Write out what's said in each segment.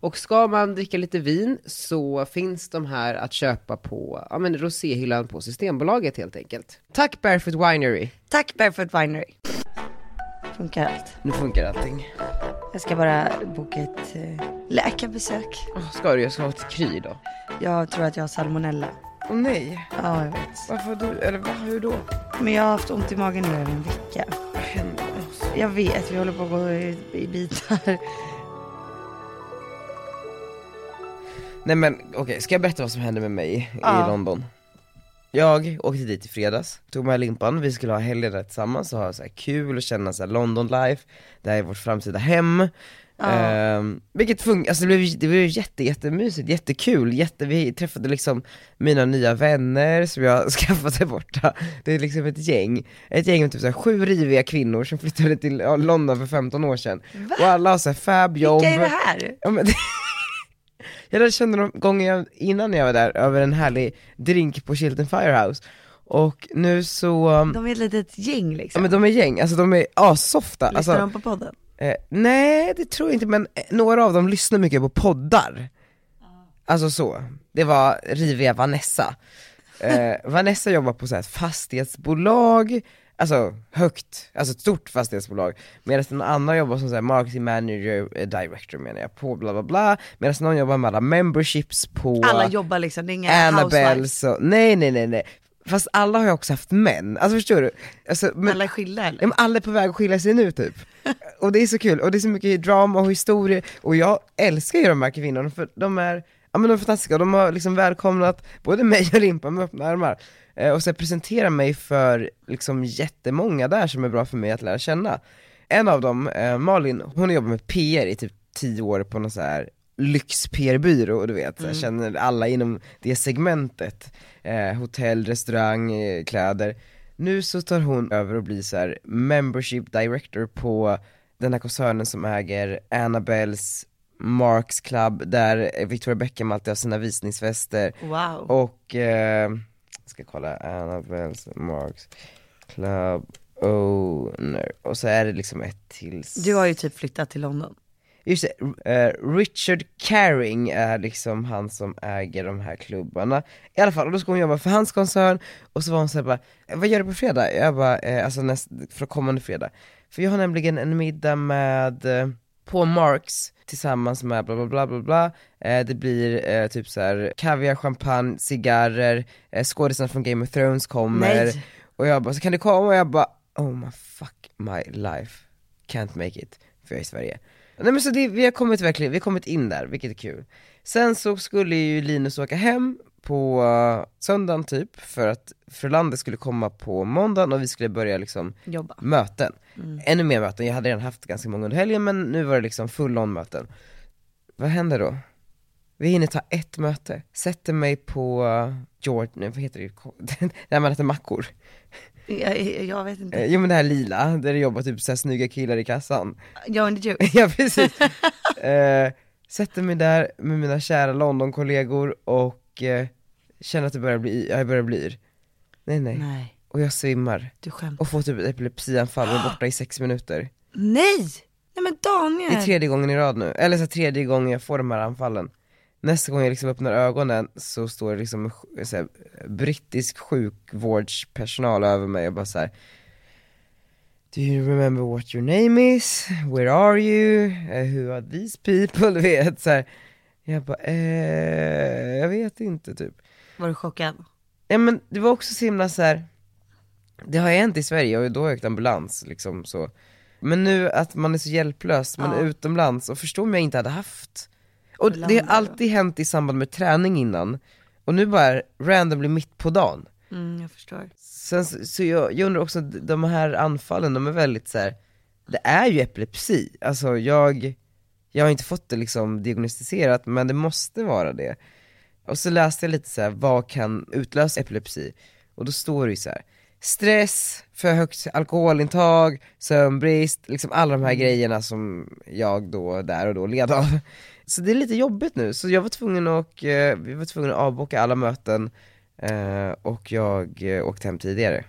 Och ska man dricka lite vin så finns de här att köpa på ja, men roséhyllan på Systembolaget helt enkelt. Tack Barefoot Winery! Tack Barefoot Winery. Funkar allt. Nu funkar allting. Jag ska bara boka ett eh, läkarbesök. Oh, ska du? Jag ska ha ett kry då. Jag tror att jag har salmonella. Åh nej, Ja, jag vet. varför du, eller vad, hur då? Men jag har haft ont i magen nu över en vecka. Vad händer? Jag vet, vi håller på att gå i, i bitar. Nej men okej, ska jag berätta vad som hände med mig Ja. i London? Jag åkte dit i fredags, tog med Limpan, vi skulle ha helgen där tillsammans och ha så kul och känna så London life, det här är vårt framtida hem. Ehm, vilket funkar, alltså det blev, det blev jätte, jättemysigt, jättekul, jätte, vi träffade liksom mina nya vänner som jag skaffat där borta. Det är liksom ett gäng, ett gäng med typ så här sju riviga kvinnor som flyttade till London för 15 år sedan. Och alla har så här fab jobb Vilka är det här? Ja, men jag känna dem gånger jag, innan jag var där över en härlig drink på Chilton Firehouse. Och nu så, um, De är ett litet gäng ja liksom. men de är gäng, alltså de är assofta. Lyssnar alltså, de på podden? eh, Nej det tror jag inte men eh, några av dem lyssnar mycket på poddar. Alltså så, det var riviga Vanessa. Eh, Vanessa jobbar på så här ett fastighetsbolag Alltså högt, alltså ett stort fastighetsbolag Medan någon annan jobbar som så här marketing manager, eh, director menar jag, på bla bla bla Medan någon jobbar med alla memberships på Alla jobbar liksom, det är inga Annabelle housewives. så, nej nej nej nej Fast alla har ju också haft män, alltså förstår du? Alltså, men, Alla är skilda eller? Ja, men alla är på väg att skilja sig nu typ. och det är så kul, och det är så mycket drama och historia, och jag älskar ju de här kvinnorna för de är, ja men de är fantastiska, de har liksom välkomnat både mig och Limpa med öppna armar. Eh, och så presenterar mig för liksom jättemånga där som är bra för mig att lära känna. En av dem, eh, Malin, hon har jobbat med PR i typ tio år på någon så här lyx-PR-byrå, du vet, jag känner alla inom det segmentet, eh, hotell, restaurang, eh, kläder. Nu så tar hon över och blir så här membership director på den här koncernen som äger Annabelles Marks Club, där Victoria Beckham alltid har sina visningsfester, Wow. och, eh, ska kolla, Annabelles Marks Club owner, och så är det liksom ett till Du har ju typ flyttat till London. Just det, eh, Richard Caring är liksom han som äger de här klubbarna I alla fall, och då ska hon jobba för hans koncern, och så var hon såhär bara, "Eh, vad gör du på fredag? Jag bara, eh, alltså näst, för kommande fredag För jag har nämligen en middag med, eh, på Marks tillsammans med bla bla bla bla bla. Eh, Det blir eh, typ så här kaviar, champagne, cigarrer, eh, skådisarna från Game of Thrones kommer. Nej. Och jag bara, så kan du komma? Och jag bara, oh my fuck my life, can't make it, för jag är i Sverige. Nej men så det, vi har kommit verkligen, vi har kommit in där, vilket är kul. Sen så skulle ju Linus åka hem på uh, söndagen typ, för att Frölander skulle komma på måndagen och vi skulle börja liksom Jobba. möten Ännu mer möten, jag hade redan haft ganska många under helgen men nu var det liksom full on möten Vad händer då? Vi hinner ta ett möte, sätter mig på uh, George, nej vad heter det, där man äter mackor Jag, jag vet inte. Eh, Jo men det här lila, där det jobbar typ såhär snygga killar i kassan Jag and the Jew. Ja precis. eh, sätter mig där med mina kära London-kollegor och eh, känner att det börjar bli, jag börjar bli yr. Nej nej. Nej, Och jag svimmar. du skämtar. Och får typ ett epilepsianfall och är borta i sex minuter. Nej! Nej men Daniel! Det är tredje gången i rad nu, eller så här, tredje gången jag får de här anfallen. Nästa gång jag liksom öppnar ögonen så står det liksom så här, brittisk sjukvårdspersonal över mig och bara så här. Do you remember what your name is? Where are you? Uh, who are these people? Du vet så här. Jag bara, eh, jag vet inte typ. Var du chockad? Ja men det var också så himla så här. Det har hänt i Sverige och då har jag åkt ambulans liksom så. Men nu att man är så hjälplös, man är Ja. utomlands och förstå om jag inte hade haft. Och det har alltid hänt i samband med träning innan, och nu bara randomly mitt på dagen. Mm, jag förstår. Sen så, så jag, jag undrar också, de här anfallen, de är väldigt så här. det är ju epilepsi, alltså jag, jag har inte fått det liksom diagnostiserat, men det måste vara det. Och så läste jag lite så här, vad kan utlösa epilepsi? Och då står det ju så här. stress, för högt alkoholintag, sömnbrist, liksom alla de här grejerna som jag då där och då led av. Så det är lite jobbigt nu, så jag var tvungen att, eh, vi var tvungna att avboka alla möten eh, och jag eh, åkte hem tidigare.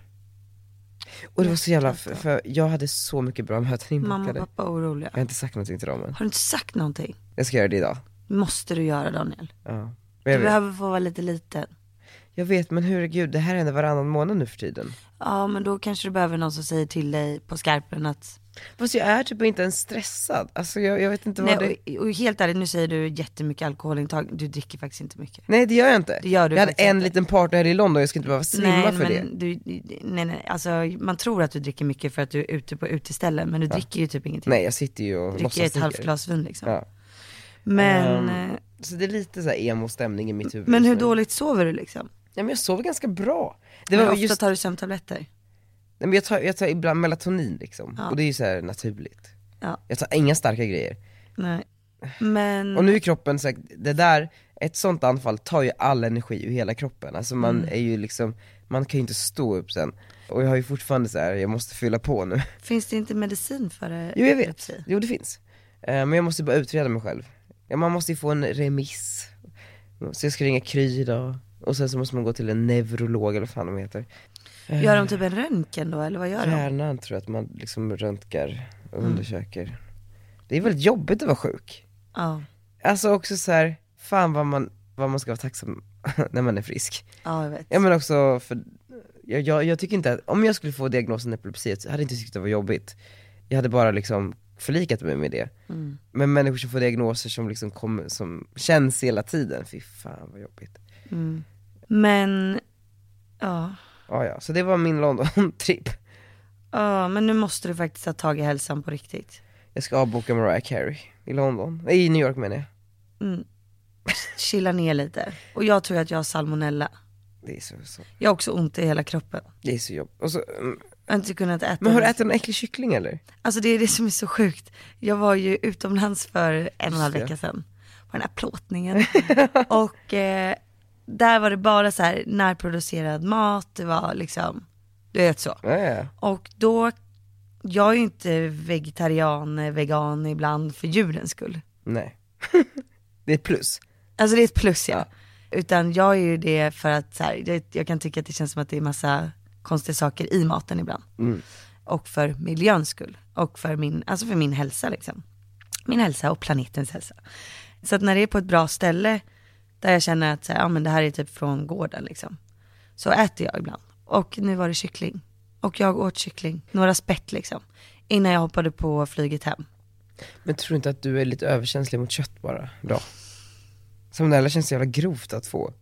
Och det var så jävla, för, för jag hade så mycket bra möten Mamma inbokade. och pappa är oroliga. Jag har inte sagt någonting till dem än. Har du inte sagt någonting? Jag ska göra det idag. måste du göra Daniel. Ja. Men Du Jag vet, behöver få vara lite liten. Jag vet men herregud, det här händer varannan månad nu för tiden. Ja men då kanske du behöver någon som säger till dig på skarpen att Fast jag är typ inte ens stressad, alltså jag, jag vet inte vad Nej, det... och, och helt ärligt, nu säger du jättemycket alkoholintag, du dricker faktiskt inte mycket. Nej det gör jag inte. Det gör du jag hade en inte. liten partner här i London, jag ska inte behöva svimma nej, för det. Du, nej nej, alltså man tror att du dricker mycket för att du är ute på uteställen, men du dricker ju typ ingenting. Nej jag sitter ju och dricker ett halvt glas vin liksom. Ja. Men, eh, Så det är lite så här emo-stämning i mitt huvud men hur dåligt sover du liksom? Ja men jag sover ganska bra. Det var ofta just, tar du sömntabletter? nej, men jag, tar, jag tar ibland melatonin liksom, Ja. och det är ju så här naturligt. Ja. Jag tar inga starka grejer. Nej. Men, Och nu är kroppen så här, det där, ett sånt anfall tar ju all energi ur hela kroppen, alltså man Mm. är ju liksom, man kan ju inte stå upp sen. Och jag har ju fortfarande så här, jag måste fylla på nu. finns det inte medicin för det? Jo jag vet, jo det finns. Eh, Men jag måste bara utreda mig själv. Man måste ju få en remiss. Så jag ska ringa Kry idag, och sen så måste man gå till en neurolog eller vad fan de heter. Gör de typ en röntgen då, eller vad gör de? Hjärnan tror jag att man liksom röntgar och undersöker. Det är väldigt jobbigt att vara sjuk. Ja, Alltså också så här, fan vad man, vad man ska vara tacksam när man är frisk. ja jag vet. Ja men också för, jag, jag, jag tycker inte att, om jag skulle få diagnosen epilepsi, så hade jag inte tyckt det var jobbigt. Jag hade bara liksom förlikat mig med det. Mm. Men människor som får diagnoser som liksom kommer, som känns hela tiden, fy fan vad jobbigt. Mm. Men, ja. Ja, ja, så det var min London-tripp. Ja, men nu måste du faktiskt ta tag i hälsan på riktigt. Jag ska avboka Mariah Carey i London, i New York menar jag. Mm. Chilla ner lite. Och jag tror att jag har salmonella. Det är så, så, Jag har också ont i hela kroppen. det är så jobbigt. Och så, mm, Jag har inte kunnat äta. men har du ätit en äcklig kyckling eller? Alltså det är det som är så sjukt. Jag var ju utomlands för en och en halv vecka sedan. På den här plåtningen. och eh, där var det bara så här närproducerad mat, det var liksom, du vet så. Ja. Och då, jag är ju inte vegetarian, eh, vegan ibland för djurens skull. Nej. det är ett plus. Alltså det är ett plus ja. Ja. Utan jag är ju det för att så här, det, jag kan tycka att det känns som att det är massa konstiga saker i maten ibland. Mm. Och för miljöns skull. Och för min, alltså för min hälsa liksom. Min hälsa och planetens hälsa. Så att när det är på ett bra ställe, där jag känner att så här, ja, men det här är typ från gården liksom. Så äter jag ibland. Och nu var det kyckling. Och jag åt kyckling, några spett liksom. Innan jag hoppade på flyget hem. Men tror du inte att du är lite överkänslig mot kött bara? Bra. Salmonella känns så jävla grovt att få.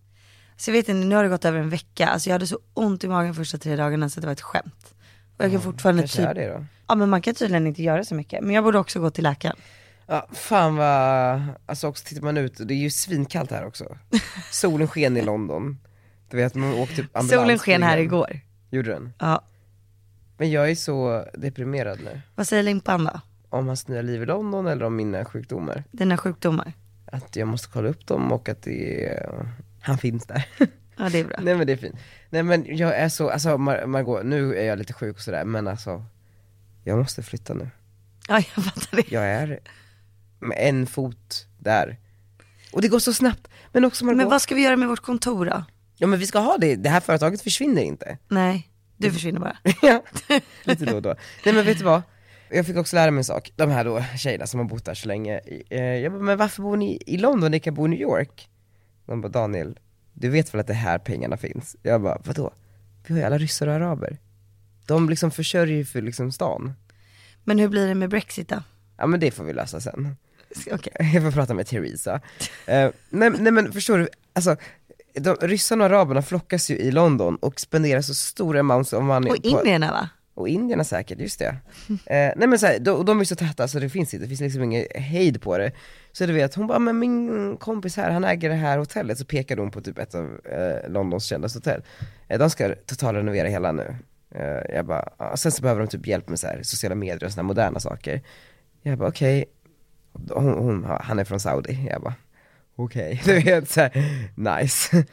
Så jag vet inte, nu har det gått över en vecka. Alltså jag hade så ont i magen första tre dagarna så det var ett skämt. Och jag kan fortfarande Kanske typ, det då. ja men man kan tydligen inte göra så mycket. Men jag borde också gå till läkaren. Ja, fan vad, alltså också tittar man ut, det är ju svinkallt här också. Solen sken i London. Du vet man åkte typ ambulans Solen sken här igår. Gjorde den? Ja. Men jag är så deprimerad nu. Vad säger Limpan då? Om hans nya liv i London eller om mina sjukdomar. Dina sjukdomar? Att jag måste kolla upp dem och att det är, han finns där. Ja det är bra. Nej men det är fint. Nej men jag är så, alltså Mar- Margot, nu är jag lite sjuk och sådär men alltså Jag måste flytta nu. Ja jag fattar det. Jag är med en fot där. Och det går så snabbt. Men också Margot, Men vad ska vi göra med vårt kontor då? ja men vi ska ha det, det här företaget försvinner inte. Nej, du försvinner bara. ja, lite då och då. Nej men vet du vad? Jag fick också lära mig en sak, de här då tjejerna som har bott där så länge, eh, jag bara, men varför bor ni i London, ni kan bo i New York? De bara, Daniel, du vet väl att det är här pengarna finns? Jag bara, vadå? Vi har ju alla ryssar och araber. De liksom försörjer ju för liksom stan. Men hur blir det med Brexit då? Ja men det får vi lösa sen. Okej. Jag får prata med Theresa. Eh, nej, nej men förstår du, alltså de, ryssarna och araberna flockas ju i London och spenderar så stora amounts of money Och indierna va? och indierna säkert, just det. Eh, nej men så här, de, de är så täta så det finns inte, det finns liksom ingen hejd på det. Så du vet, hon bara, men min kompis här, han äger det här hotellet, så pekade hon på typ ett av eh, Londons kändaste hotell. Eh, de ska totalrenovera hela nu. Eh, jag bara, ah, sen så behöver de typ hjälp med så här, sociala medier och sådana moderna saker. Jag bara okej, hon, hon, han är från Saudi, jag bara okej, du vet såhär, nice.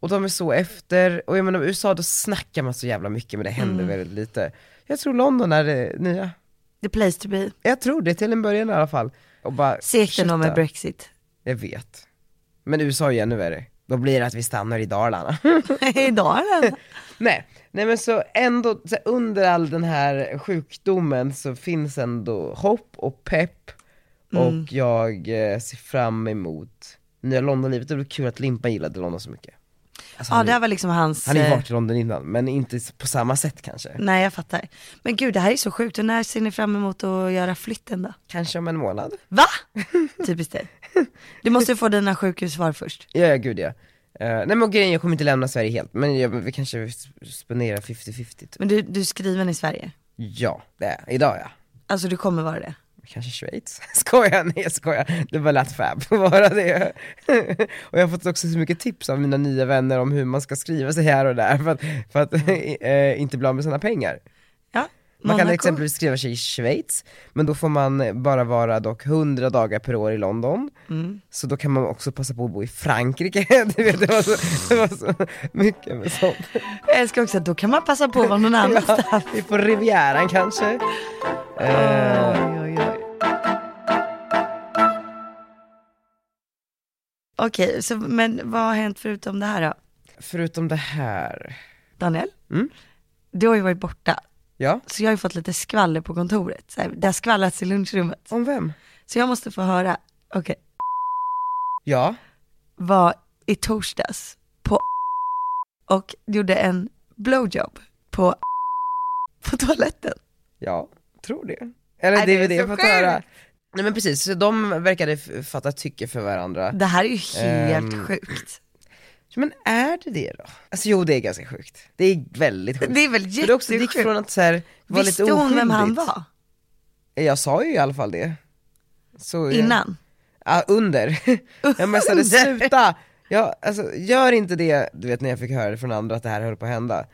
Och de är så efter, och jag menar USA då snackar man så jävla mycket men det händer väldigt lite. Jag tror London är det nya. The place to be. Jag tror det till en början i alla fall. Och bara Segt ändå med. Brexit. Jag vet. Men USA är ju ännu värre. Då blir det att vi stannar i Dalarna. Är det. nej, nej men så ändå, så under all den här sjukdomen så finns ändå hopp och pepp. Och jag eh, ser fram emot nya Londonlivet. Det blir kul att Limpan gillade London så mycket. Alltså, Ja han, det är- här var liksom hans... han har ju eh, varit i London innan, men inte på samma sätt kanske. Nej jag fattar. Men gud det här är så sjukt, och när ser ni fram emot att göra flytten då? Kanske om en månad. Va? Typiskt dig. Du måste få dina sjukhussvar först. Ja, ja gud ja. Eh, nej men grejen, jag kommer inte lämna Sverige helt, men jag, vi kanske sp- spenderar 50-50 typ. Men du, du är skriven i Sverige? Ja, det är idag ja. Alltså du kommer vara det? Kanske Schweiz? Skojar, nej jag skojar. Det var lätt fab, bara det. och jag har fått också så mycket tips av mina nya vänner om hur man ska skriva sig här och där för att, för att eh, inte bli av med sina pengar. Ja. Man kan exempelvis skriva sig i Schweiz, men då får man bara vara dock 100 dagar per år i London. Mm. Så då kan man också passa på att bo i Frankrike, du vet det var så, det var så mycket med sånt. Jag älskar också att då kan man passa på att vara någon annanstans. Ja, på Rivieran kanske. Eh, Oj, Okej, så, men vad har hänt förutom det här då? förutom det här, Daniel? Mm. Du har ju varit borta, ja, så jag har ju fått lite skvaller på kontoret. Så här, det har skvallrats i lunchrummet. om vem? Så jag måste få höra, okej, Ja, var i torsdags på och gjorde en blowjob på, på toaletten. ja, tror det. Eller är det är väl det jag fått höra. Nej men precis, så de verkade fatta tycke för varandra. Det här är ju helt Ehm, sjukt. Men är det det då? Alltså jo det är ganska sjukt. Det är väldigt sjukt. Det är väl För det också gick jättesjukt. från att så här, vara Visste lite hon vem han var? Jag sa ju i alla fall det. Så, Innan? Ja, under. Jag messade sluta! Ja, alltså, gör inte det, du vet när jag fick höra det från andra att det här höll på att hända.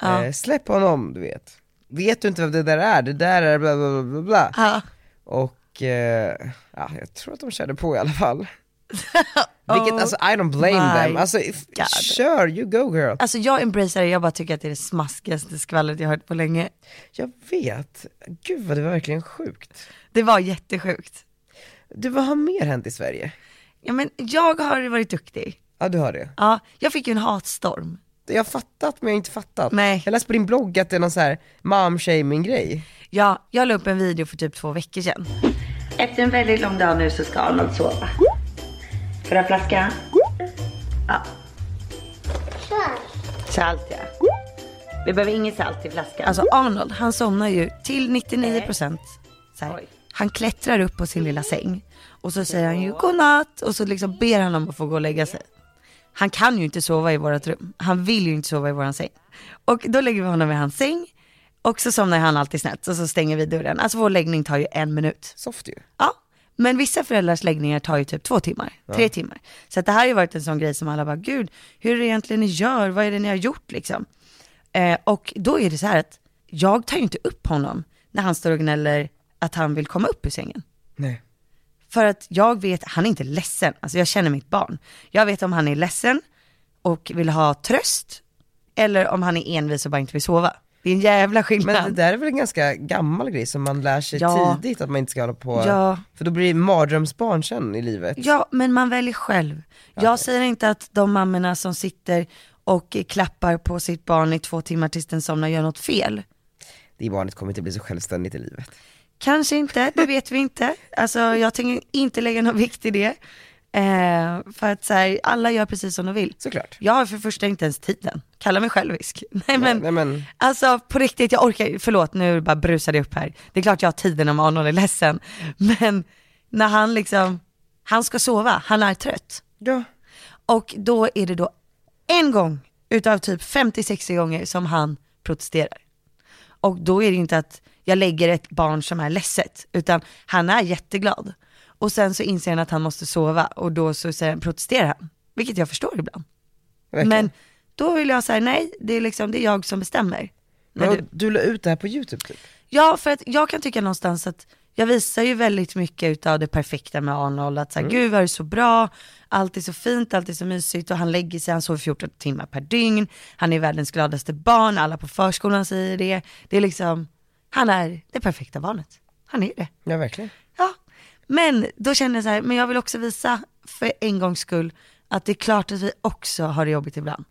Ja. Eh, släpp honom, du vet. Vet du inte vem det där är? Det där är bla bla bla bla. Ja. Och, eh, ja, jag tror att de körde på i alla fall. Vilket, Oh alltså I don't blame my them, alltså if, God. sure, you go girl. Alltså jag embracear det, jag bara tycker att det är det smaskigaste skvallret jag har hört på länge. Jag vet, gud vad det var verkligen sjukt. Det var jättesjukt. Du, vad har mer hänt i Sverige? Ja men jag har varit duktig. Ja du har det. Ja, jag fick ju en hatstorm. Jag har fattat men jag har inte fattat. Nej. Jag läste på din blogg att det är någon så här mom-shaming grej. Ja, jag la upp en video för typ två veckor sedan. Efter en väldigt lång dag nu så ska Arnold sova. Får du ha flaska? Ja. Salt ja. Vi behöver inget salt i flaskan. Alltså Arnold, han somnar ju till 99% så här. Han klättrar upp på sin lilla säng och så säger han ju godnatt och så liksom ber han om att få gå och lägga sig. Han kan ju inte sova i vårat rum. Han vill ju inte sova i våran säng. Och då lägger vi honom i hans säng och så somnar han alltid snett och så stänger vi dörren. Alltså vår läggning tar ju en minut. Soft ju. Ja, men vissa föräldrars läggningar tar ju typ två timmar, tre timmar. Så att det här har ju varit en sån grej som alla bara, gud, hur är det egentligen ni gör? Vad är det ni har gjort liksom? Eh, och då är det så här att jag tar ju inte upp honom när han står och gnäller att han vill komma upp ur sängen. Nej. För att jag vet, han är inte ledsen, alltså jag känner mitt barn. Jag vet om han är ledsen och vill ha tröst, eller om han är envis och bara inte vill sova. Det är en jävla skillnad. Men det där är väl en ganska gammal grej som man lär sig Ja. tidigt att man inte ska hålla på, Ja. för då blir det mardrömsbarn sen i livet. Ja, men man väljer själv. Jag säger inte att de mammorna som sitter och klappar på sitt barn i två timmar tills den somnar gör något fel. Det barnet kommer inte bli så självständigt i livet. Kanske inte, det vet vi inte. Alltså jag tänker inte lägga någon vikt i det. Eh, för att så här, alla gör precis som de vill. Såklart. Jag har för första inte ens tiden. Kalla mig självisk. Nej men, Nej, men alltså på riktigt, jag orkar, förlåt nu bara brusade jag upp här. Det är klart jag har tiden om Arnold är ledsen. Men när han liksom, han ska sova, han är trött. ja, Och då är det då en gång utav typ 50-60 gånger som han protesterar. Och då är det inte att jag lägger ett barn som är ledset, utan han är jätteglad. Och sen så inser han att han måste sova och då så säger han, protesterar han. Vilket jag förstår ibland. Verkligen. Men då vill jag säga nej, det är liksom, det är jag som bestämmer. Men du, du la ut det här på youtube typ? ja, för att jag kan tycka någonstans att jag visar ju väldigt mycket utav det perfekta med Arnold, att såhär, gud vad det är så bra, allt är så fint, allt är så mysigt och han lägger sig, han sover 14 timmar per dygn, han är världens gladaste barn, alla på förskolan säger det, det är liksom, han är det perfekta barnet. Han är det. Ja verkligen. Men då känner jag så här, men jag vill också visa för en gångs skull att det är klart att vi också har det jobbigt ibland.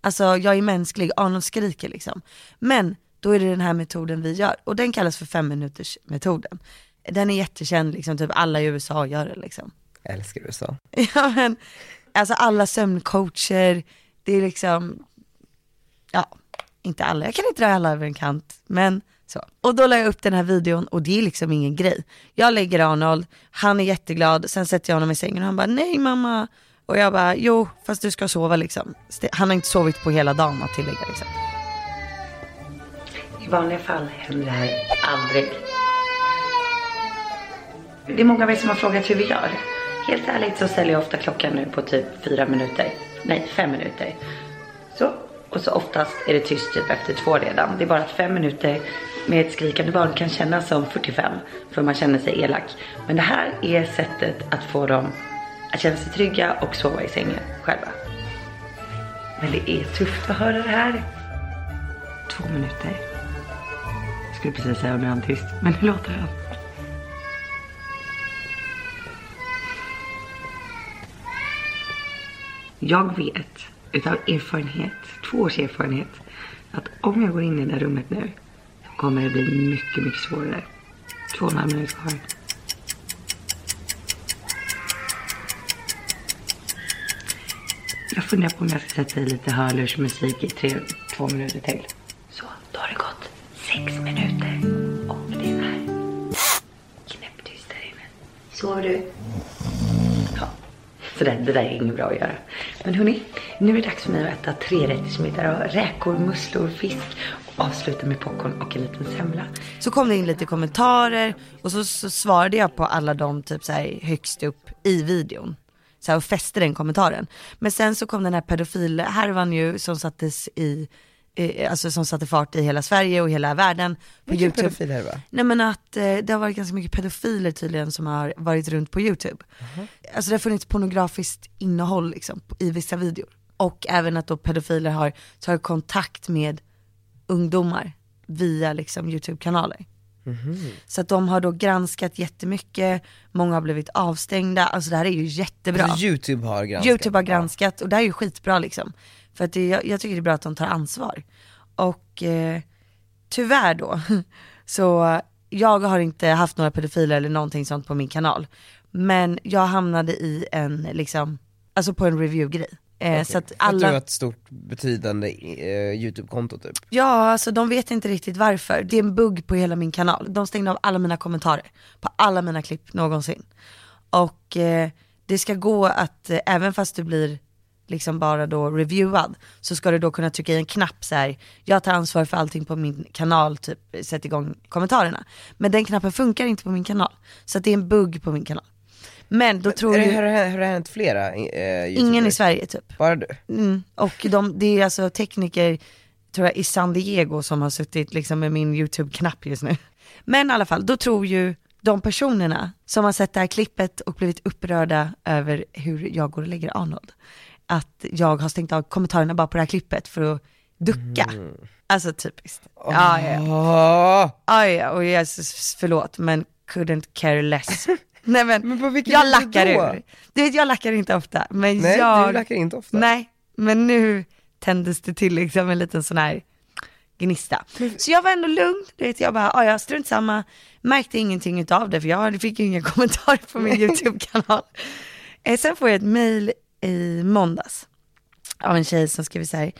Alltså jag är mänsklig, Arnold skriker liksom. Men då är det den här metoden vi gör och den kallas för fem minuters metoden. Den är jättekänd, liksom, typ alla i USA gör det liksom. Jag älskar USA. Ja men, alltså alla sömncoacher, det är liksom, ja, inte alla, jag kan inte dra alla över en kant, men så. Och då la jag upp den här videon och det är liksom ingen grej. Jag lägger Arnold, han är jätteglad, sen sätter jag honom i sängen och han bara nej mamma. Och jag bara jo fast du ska sova liksom. Han har inte sovit på hela dagen att tillägga liksom. I vanliga fall händer det här aldrig. Det är många av er som har frågat hur vi gör. Helt ärligt så ställer jag ofta klockan nu på typ fyra minuter. Nej, fem minuter. Så. Och så oftast är det tyst typ efter två redan. Det är bara att fem minuter med ett skrikande barn kan kännas som 45. För man känner sig elak. Men det här är sättet att få dem att känna sig trygga och sova i sängen själva. Men det är tufft att höra det här. Två minuter. Jag skulle precis säga och nu är han tyst. Men nu låter han. Jag vet utav erfarenhet, två års erfarenhet, att om jag går in i det där rummet nu kommer det bli mycket, mycket svårare. Två och en halv minut kvar. Jag funderar på om jag ska sätta i lite hörlursmusik i tre, två minuter till. Så, då har det gått sex minuter. Och det är knäpptyst där inne. Sover du? Så det, det där är inget bra att göra. Men hörni, nu är det dags för mig att äta trerättersmiddag och Räkor, musslor, fisk. Och avsluta med popcorn och en liten semla. Så kom det in lite kommentarer och så, så svarade jag på alla de typ så här högst upp i videon. Så här, och fäste den kommentaren. Men sen så kom den här pedofilhärvan ju som sattes i, eh, alltså som satte fart i hela Sverige och hela världen. På Vilken YouTube. pedofil är det va? Nej men att eh, det har varit ganska mycket pedofiler tydligen som har varit runt på YouTube. Alltså det har funnits pornografiskt innehåll liksom i vissa videor. Och även att då pedofiler har tagit kontakt med ungdomar via liksom YouTube-kanaler. Så att de har då granskat jättemycket, många har blivit avstängda, alltså det här är ju jättebra. Alltså, youtube har granskat. Youtube har granskat och det här är ju skitbra liksom. För att det, jag, jag tycker det är bra att de tar ansvar. Och eh, tyvärr då, så jag har inte haft några pedofiler eller någonting sånt på min kanal. Men jag hamnade i en liksom, alltså på en review-grej. Eh, Så att att alla, har ett stort betydande eh, youtube-konto typ. ja alltså de vet inte riktigt varför. Det är en bugg på hela min kanal. De stängde av alla mina kommentarer på alla mina klipp någonsin. Och eh, det ska gå att, eh, även fast du blir liksom bara då reviewad, så ska du då kunna trycka i en knapp så här. jag tar ansvar för allting på min kanal, typ sätt igång kommentarerna. Men den knappen funkar inte på min kanal. Så det är en bugg på min kanal. Men då tror Är det, ju, har, har det hänt flera eh, ingen i? Sverige typ. Bara du? Mm. Och de, det är alltså tekniker, tror jag, i San Diego som har suttit liksom med min YouTube-knapp just nu. Men i alla fall, då tror ju de personerna som har sett det här klippet och blivit upprörda över hur jag går och lägger Arnold, att jag har stängt av kommentarerna bara på det här klippet för att ducka. Alltså typiskt. Ja, ja, ja. Åh! ja, ja, och jag, förlåt men couldn't care less. Nej men, Men jag lackar då? ur. Du vet jag lackar inte ofta, men Nej, jag... du lackar inte ofta. Nej, men nu tändes det till liksom en liten sån här gnista. Så jag var ändå lugn, du vet jag bara, "Ah, ja strunt samma, märkte ingenting utav det för jag fick ju inga kommentarer på min YouTube-kanal. Eh, sen får jag ett mail i måndags av en tjej som skriver så här,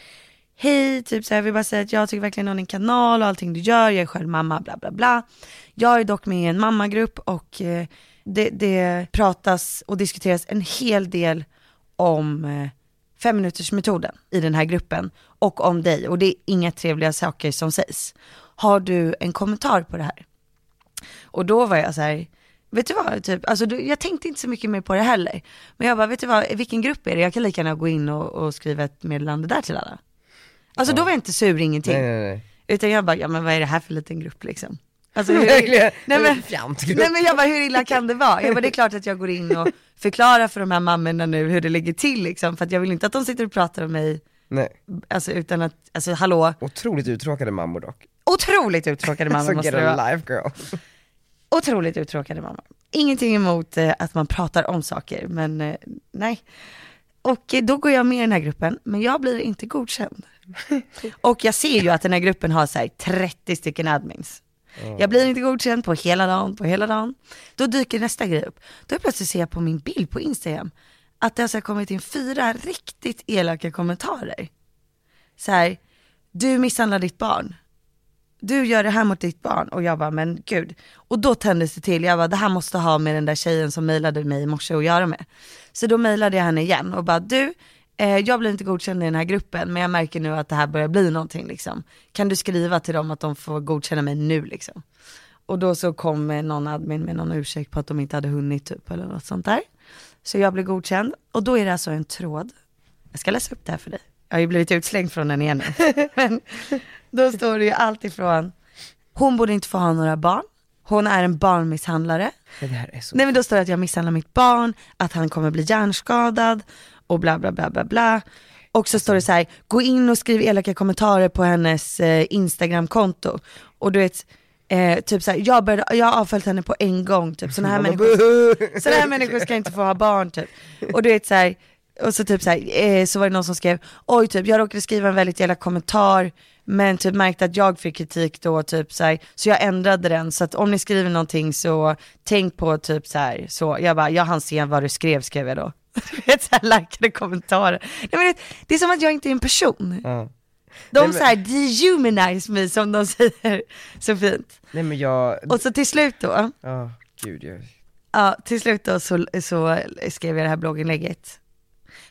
hej, typ så här, jag vill bara säga att jag tycker verkligen om din kanal och allting du gör, jag är själv mamma, bla bla bla. Jag är dock med i en mammagrupp och eh, det, det pratas och diskuteras en hel del om eh, fem minuters metoden i den här gruppen och om dig och det är inga trevliga saker som sägs. Har du en kommentar på det här? Och då var jag så här, vet du vad, typ, alltså, jag tänkte inte så mycket mer på det heller. Men jag bara, vet du vad, vilken grupp är det? Jag kan lika gärna gå in och, och skriva ett meddelande där till alla. Alltså då var jag inte sur, ingenting. Nej, nej, nej. Utan jag bara, ja men vad är det här för liten grupp liksom? Alltså, hur, nej, men, nej men jag bara, hur illa kan det vara? Jag bara, det är klart att jag går in och förklarar för de här mammorna nu hur det ligger till liksom, för att jag vill inte att de sitter och pratar om mig, nej. alltså utan att, alltså hallå, Otroligt uttråkade mammor dock. otroligt uttråkade mammor måste det vara. a life girl. Otroligt uttråkade mammor. Ingenting emot eh, att man pratar om saker, men eh, nej. Och eh, då går jag med i den här gruppen, men jag blir inte godkänd. Och jag ser ju att den här gruppen har så här 30 stycken admins. Jag blir inte godkänd på hela dagen, på hela dagen. Då dyker nästa grej upp. Då plötsligt ser jag på min bild på Instagram att det har så här kommit in fyra riktigt elaka kommentarer. Så här, du misshandlar ditt barn. Du gör det här mot ditt barn. Och jag bara, men gud. Och då tändes det till, jag bara, det här måste ha med den där tjejen som mejlade mig i morse att göra med. Så då mejlade jag henne igen och bara, du, eh, jag blir inte godkänd i den här gruppen, men jag märker nu att det här börjar bli någonting liksom. Kan du skriva till dem att de får godkänna mig nu liksom? Och då så kom någon admin med någon ursäkt på att de inte hade hunnit typ eller något sånt där. Så jag blev godkänd och då är det alltså en tråd. Jag ska läsa upp det här för dig. Jag har ju blivit utslängd från den igen. Men då står det ju allt ifrån, hon borde inte få ha några barn, hon är en barnmisshandlare. Det här är så... Nej men då står det att jag misshandlar mitt barn, att han kommer bli hjärnskadad och bla bla bla bla bla. Och så står det så här, gå in och skriv elaka kommentarer på hennes eh, Instagramkonto. Och du vet, eh, typ så här, jag, började, jag har avföljt henne på en gång, typ sådana här, människor, här människor ska inte få ha barn typ. Och du vet så här, och så typ så här, eh, så var det någon som skrev, oj typ jag råkade skriva en väldigt elak kommentar, men typ märkte att jag fick kritik då typ så här, så jag ändrade den, så att om ni skriver någonting så tänk på typ så här, så jag bara, jag hann se vad du skrev skrev jag då. Du vet såhär likade kommentarer. Nej, men det, är som att jag inte är en person. Ja. De Nej, såhär dehumanize mig som de säger så fint. Nej men jag, Och så till slut då, ja gud jag, Ja, till slut då så, så skrev jag det här blogginlägget.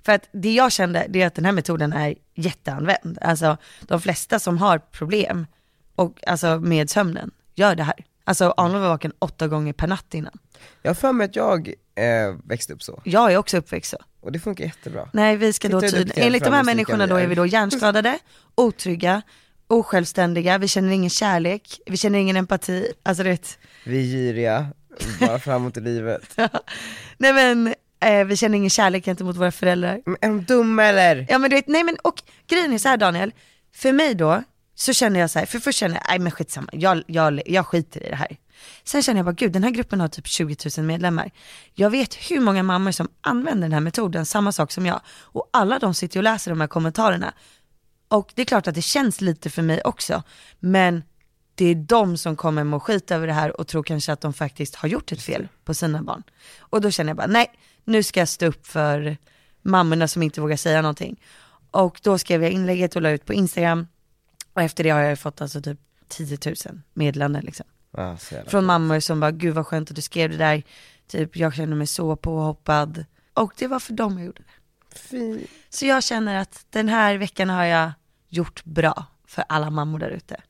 För att det jag kände, det är att den här metoden är jätteanvänd. Alltså de flesta som har problem och, alltså, med sömnen gör det här. Alltså Arnold var vaken åtta gånger per natt innan. jag har för mig att jag eh, växte upp så, Jag är också uppväxt så. och det funkar jättebra. Nej, vi ska då Titta hur tydligen, enligt de här människorna då är. vi då hjärnskadade, otrygga, osjälvständiga, vi känner ingen kärlek, vi känner ingen empati, alltså du vet, Vi är giriga, bara framåt i livet. nej men eh, vi känner ingen kärlek gentemot våra föräldrar. Men är de dumma eller? Ja men du vet, nej men och grejen är så här Daniel, för mig då så känner jag så här, för först känner jag, nej men skitsamma, jag, jag, jag skiter i det här. Sen känner jag bara, gud den här gruppen har typ 20 000 medlemmar. Jag vet hur många mammor som använder den här metoden, samma sak som jag. Och alla de sitter och läser de här kommentarerna. Och det är klart att det känns lite för mig också, men det är de som kommer må skit över det här och tror kanske att de faktiskt har gjort ett fel på sina barn. Och då känner jag bara, nej, nu ska jag stå upp för mammorna som inte vågar säga någonting. Och då skrev jag inlägget och la ut på Instagram. Och efter det har jag fått alltså typ 10 000 meddelanden liksom. Jävla. Från mammor som bara, gud vad skönt att du skrev det där. Typ, jag känner mig så påhoppad. Och det var för dem jag gjorde det. Fint. Så jag känner att den här veckan har jag gjort bra för alla mammor där ute.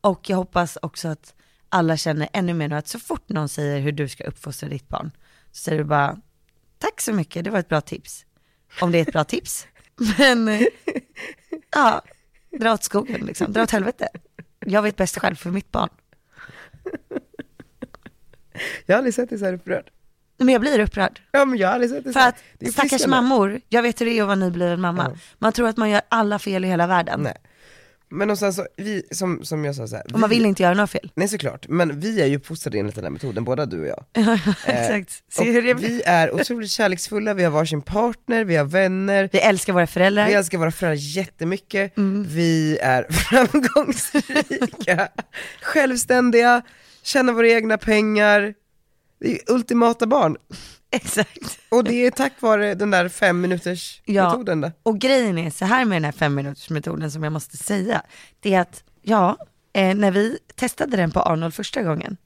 Och jag hoppas också att alla känner ännu mer nu att så fort någon säger hur du ska uppfostra ditt barn, så säger du bara, tack så mycket, det var ett bra tips. Om det är ett bra tips. Men, eh, ja, dra åt skogen liksom, dra åt helvete. Jag vet bäst själv för mitt barn. Jag har aldrig sett dig så här upprörd. Men jag blir upprörd. Ja men jag har aldrig sett dig så För här. att Det är stackars mammor, jag vet hur det är att vara nybliven mamma. Ja. Man tror att man gör alla fel i hela världen. Nej. Men och sen så, vi, som, som jag sa så här, Och man vi- vill inte göra några fel. Nej såklart, men vi är ju uppfostrade enligt den här metoden, båda du och jag. Exakt. Och Se hur det blir. vi är otroligt kärleksfulla, vi har varsin partner, vi har vänner, Vi älskar våra föräldrar. vi älskar våra föräldrar jättemycket, Mm. vi är framgångsrika, självständiga, tjänar våra egna pengar, det är ultimata barn. Exakt. Och det är tack vare den där fem minuters Ja. metoden där. Och grejen är så här med den här fem minuters metoden som jag måste säga. Det är att, ja, eh, när vi testade den på Arnold första gången.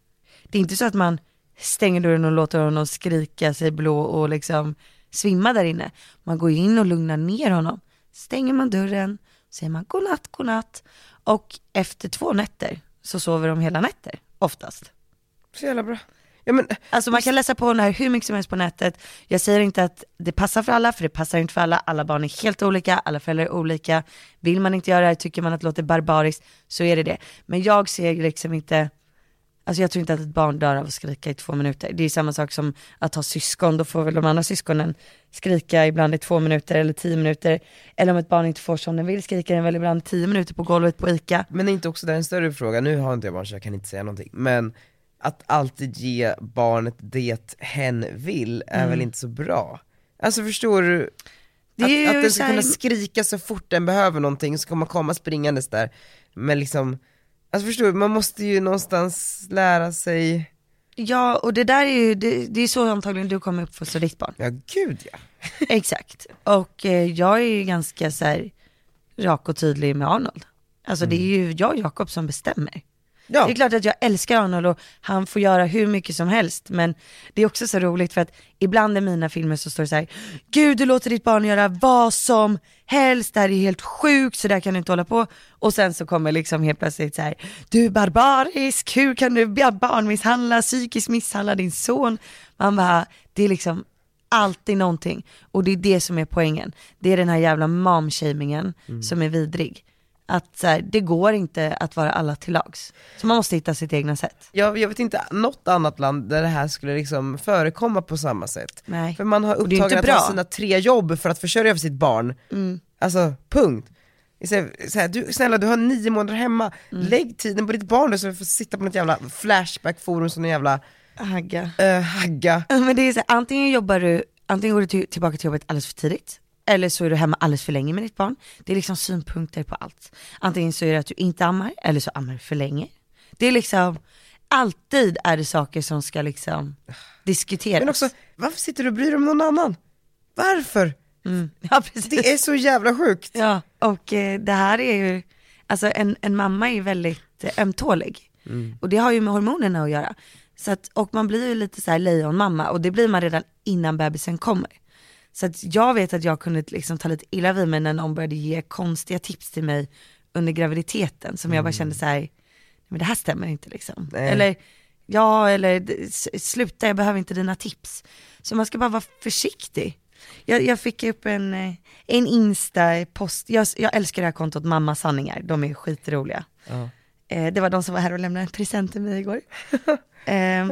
Det är inte så att man stänger dörren och låter honom skrika sig blå och liksom svimma där inne. Man går in och lugnar ner honom. Stänger man dörren, säger man godnatt, godnatt. Och efter två nätter så sover de hela nätter, oftast. Så jävla bra. Ja men, Alltså man kan läsa på det här hur mycket som helst på nätet. Jag säger inte att det passar för alla, för det passar inte för alla. Alla barn är helt olika, alla föräldrar är olika. Vill man inte göra det här, tycker man att det låter barbariskt, så är det det. Men jag ser liksom inte, alltså jag tror inte att ett barn dör av att skrika i två minuter. Det är samma sak som att ha syskon, då får väl de andra syskonen skrika ibland i två minuter eller tio minuter. Eller om ett barn inte får som den vill skrika den väl ibland tio minuter på golvet på ICA. men är inte också det en större fråga, nu har inte jag barn så jag kan inte säga någonting, men att alltid ge barnet det hen vill är väl inte så bra? Alltså förstår du? Mm. Det att, att den ska kunna skrika så fort den behöver någonting, så kommer man komma springandes där, men liksom, alltså förstår du, man måste ju någonstans lära sig, Ja, och det där är ju, det, det är så antagligen du kommer uppfostra ditt barn. ja gud ja. Exakt. Och eh, jag är ju ganska så här rak och tydlig med Arnold. Alltså det är ju jag och Jakob som bestämmer. Ja. Det är klart att jag älskar Arnold och han får göra hur mycket som helst. Men det är också så roligt för att ibland i mina filmer så står det så här, Gud du låter ditt barn göra vad som helst, det här är helt sjukt, så där kan du inte hålla på. Och sen så kommer liksom helt plötsligt så här, du är barbarisk, hur kan du barnmisshandla, psykiskt misshandla din son? Man bara, det är liksom alltid någonting. Och det är det som är poängen. Det är den här jävla momshamingen som är vidrig. Att så här, det går inte att vara alla till lags. Så man måste hitta sitt egna sätt. Jag, jag vet inte något annat land där det här skulle liksom förekomma på samma sätt. Nej. För man har upptagen att ha sina tre jobb för att försörja för sitt barn. Alltså, punkt. Så här, du, snälla du har nio månader hemma, lägg tiden på ditt barn då så du får sitta på något jävla flashback-forum som en jävla Hagga. uh, hagga. Men det är så här, antingen jobbar du, antingen går du till, tillbaka till jobbet alldeles för tidigt. Eller så är du hemma alldeles för länge med ditt barn. Det är liksom synpunkter på allt. Antingen så är det att du inte ammar, eller så ammar du för länge. Det är liksom, alltid är det saker som ska liksom diskuteras. Men också, varför sitter du och bryr dig om någon annan? Varför? ja precis. Det är så jävla sjukt. Ja, och eh, det här är ju, alltså en, en mamma är ju väldigt eh, ömtålig. Och det har ju med hormonerna att göra. Så att, och man blir ju lite så här lejonmamma och det blir man redan innan bebisen kommer. Så att jag vet att jag kunde liksom ta lite illa vid mig när någon började ge konstiga tips till mig under graviditeten som jag bara kände så här, "Nej, men det här stämmer inte liksom. Nej. Eller, ja eller sluta jag behöver inte dina tips. Så man ska bara vara försiktig. Jag, jag fick upp en, eh, en Insta-post, jag, jag älskar det här kontot Mamma Sanningar, de är skitroliga. Ja. Eh, det var de som var här och lämnade en present till mig igår. eh,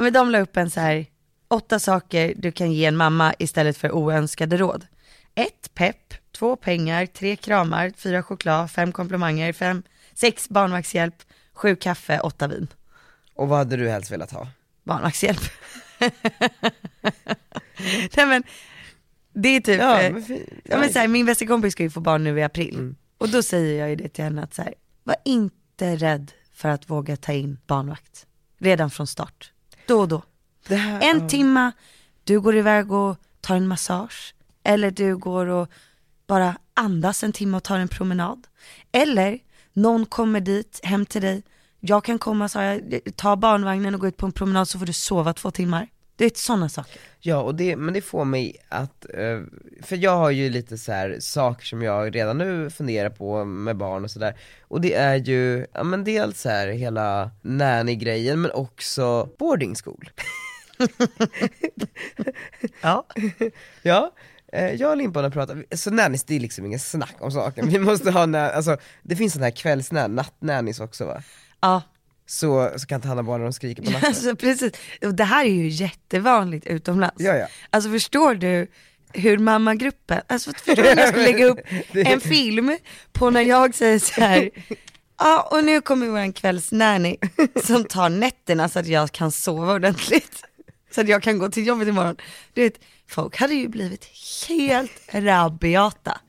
men de la upp en så här, åtta saker du kan ge en mamma istället för oönskade råd. Ett, pepp, två, pengar, tre, kramar, fyra, choklad, fem, komplimanger, fem, sex, barnvaktshjälp, sju, kaffe, åtta, vin. Och vad hade du helst velat ha? Barnvaktshjälp. Nej men, det är typ, Ja, eh, men Ja, men så här, min bästa kompis ska ju få barn nu i april. Och då säger jag ju det till henne att så här, var inte rädd för att våga ta in barnvakt. Redan från start. Då och då. Här, En ja. timma, du går iväg och tar en massage. Eller du går och bara andas en timme och tar en promenad. Eller någon kommer dit, hem till dig. Jag kan komma, sa jag, ta barnvagnen och gå ut på en promenad så får du sova två timmar. Det är sådana saker. Ja, och det, men det får mig att, eh, för jag har ju lite så här saker som jag redan nu funderar på med barn och sådär, och det är ju, ja men dels så här hela nanny-grejen men också boarding school. Ja. Ja, eh, jag och Limpan har pratat, så nannies det är liksom ingen snack om saken, vi måste ha, na- alltså det finns sån här kvällsnän, nattnannies också va? Ja, Så, så kan ta hand om barnen när de skriker på natten. Alltså precis, och det här är ju jättevanligt utomlands. Ja, ja. Alltså förstår du hur mammagruppen, alltså förstår du om jag skulle lägga upp en film på när jag säger så här. Ja och nu kommer vår kvällsnanny som tar nätterna så att jag kan sova ordentligt. Så att jag kan gå till jobbet imorgon. Du vet, folk hade ju blivit helt rabiata.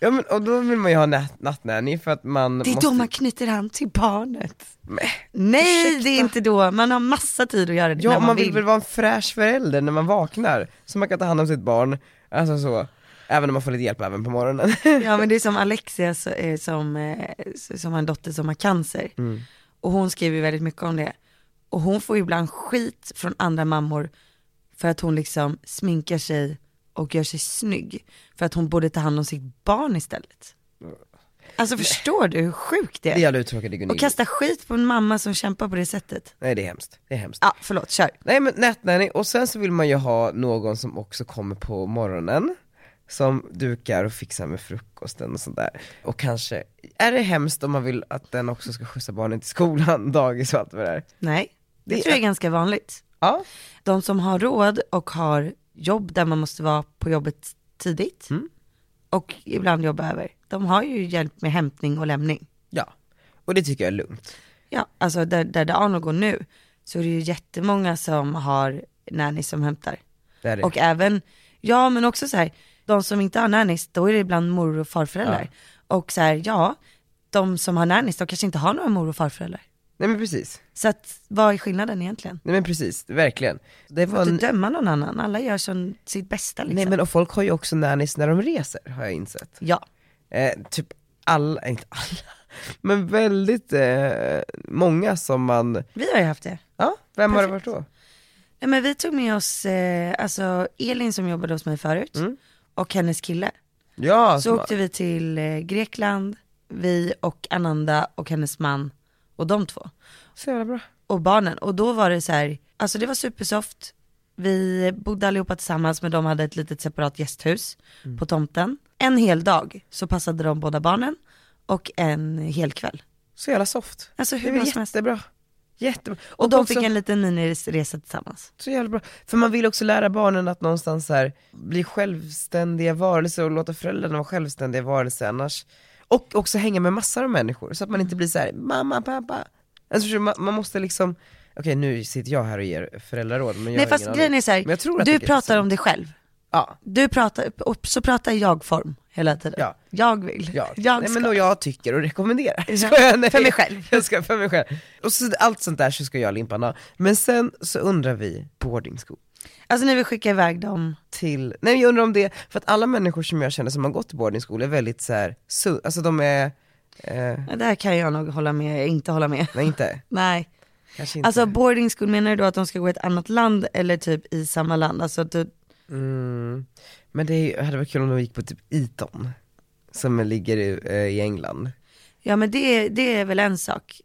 Ja men och då vill man ju ha natt, nattnanny för att man Det är måste... då man knyter an till barnet. Men, Nej ursäkta. det är inte då, man har massa tid att göra det Ja, när man, man vill väl vara en fräsch förälder när man vaknar, så man kan ta hand om sitt barn, alltså så, även om man får lite hjälp även på morgonen. Ja men det är som Alexia eh, som, eh, som har en dotter som har cancer. Och hon skriver väldigt mycket om det. Och hon får ibland skit från andra mammor för att hon liksom sminkar sig och gör sig snygg. För att hon borde ta hand om sitt barn istället. Alltså förstår du hur sjukt det är? Det är Gunilla. Och kasta skit på en mamma som kämpar på det sättet. Nej det är hemskt, det är hemskt. Ja, förlåt, kör. Nej men nätnanny, och sen så vill man ju ha någon som också kommer på morgonen Som dukar och fixar med frukosten och sådär Och kanske, är det hemskt om man vill att den också ska skjutsa barnen till skolan, dagis och allt vad det är? Nej, det, tror jag är- ganska vanligt. Ja, De som har råd och har jobb där man måste vara på jobbet tidigt Mm. och ibland jobba över, de har ju hjälp med hämtning och lämning. ja, och det tycker jag är lugnt Ja, alltså där, där det Arno går nu så är det ju jättemånga som har nannies som hämtar. det det. Och även, ja men också så här, de som inte har nannies, då är det ibland mor och farföräldrar. Och så här, ja, de som har nannies, de kanske inte har några mor och farföräldrar. Nej men precis, Så att, vad är skillnaden egentligen? nej men precis, verkligen Det var inte en... döma någon annan, alla gör som sitt bästa liksom. Nej men och folk har ju också nannies när de reser, har jag insett Ja, eh, Typ alla, inte alla, men väldigt eh, många som man, vi har ju haft det. ja, vem har det Perfekt. varit då? Nej men vi tog med oss, eh, alltså Elin som jobbade hos mig förut, Mm. och hennes kille. Ja, Så åkte vi till eh, Grekland, vi och Ananda och hennes man och de två. så jävla bra Och barnen. Och då var det så här, alltså det var supersoft. Vi bodde allihopa tillsammans men de hade ett litet separat gästhus Mm. på tomten. En hel dag så passade de båda barnen och en hel kväll. Så jävla soft. Alltså Det hur som helst. jättebra. Jättebra. Och de också, fick en liten miniresa tillsammans. Så jävla bra. För man vill också lära barnen att någonstans här, bli självständiga varelser och låta föräldrarna vara självständiga varelser annars. Och också hänga med massor av människor så att man inte blir så här: mamma, pappa. Alltså, man, man måste liksom, okej nu sitter jag här och ger föräldraråd men jag Nej fast grejen är så här, du pratar om dig själv. Ja, Du pratar, och så pratar jag-form hela tiden. Ja. Jag vill. ja. Jag Nej, men och jag tycker och rekommenderar. Ja? Nej. för mig själv. Jag ska för mig själv. Och så allt sånt där så ska jag limpa sen så undrar vi boarding school. Alltså ni vill skicka iväg dem. till, nej jag undrar om det, för att alla människor som jag känner som har gått i school är väldigt så här, su- alltså de är, eh, Där kan jag nog hålla med, inte hålla med. nej inte, Nej. kanske inte. Alltså boarding school, menar du då att de ska gå i ett annat land eller typ i samma land? Alltså du, mm, men det hade varit kul om de gick på typ Eton, som ligger i, eh, i England, ja men det, det är väl en sak.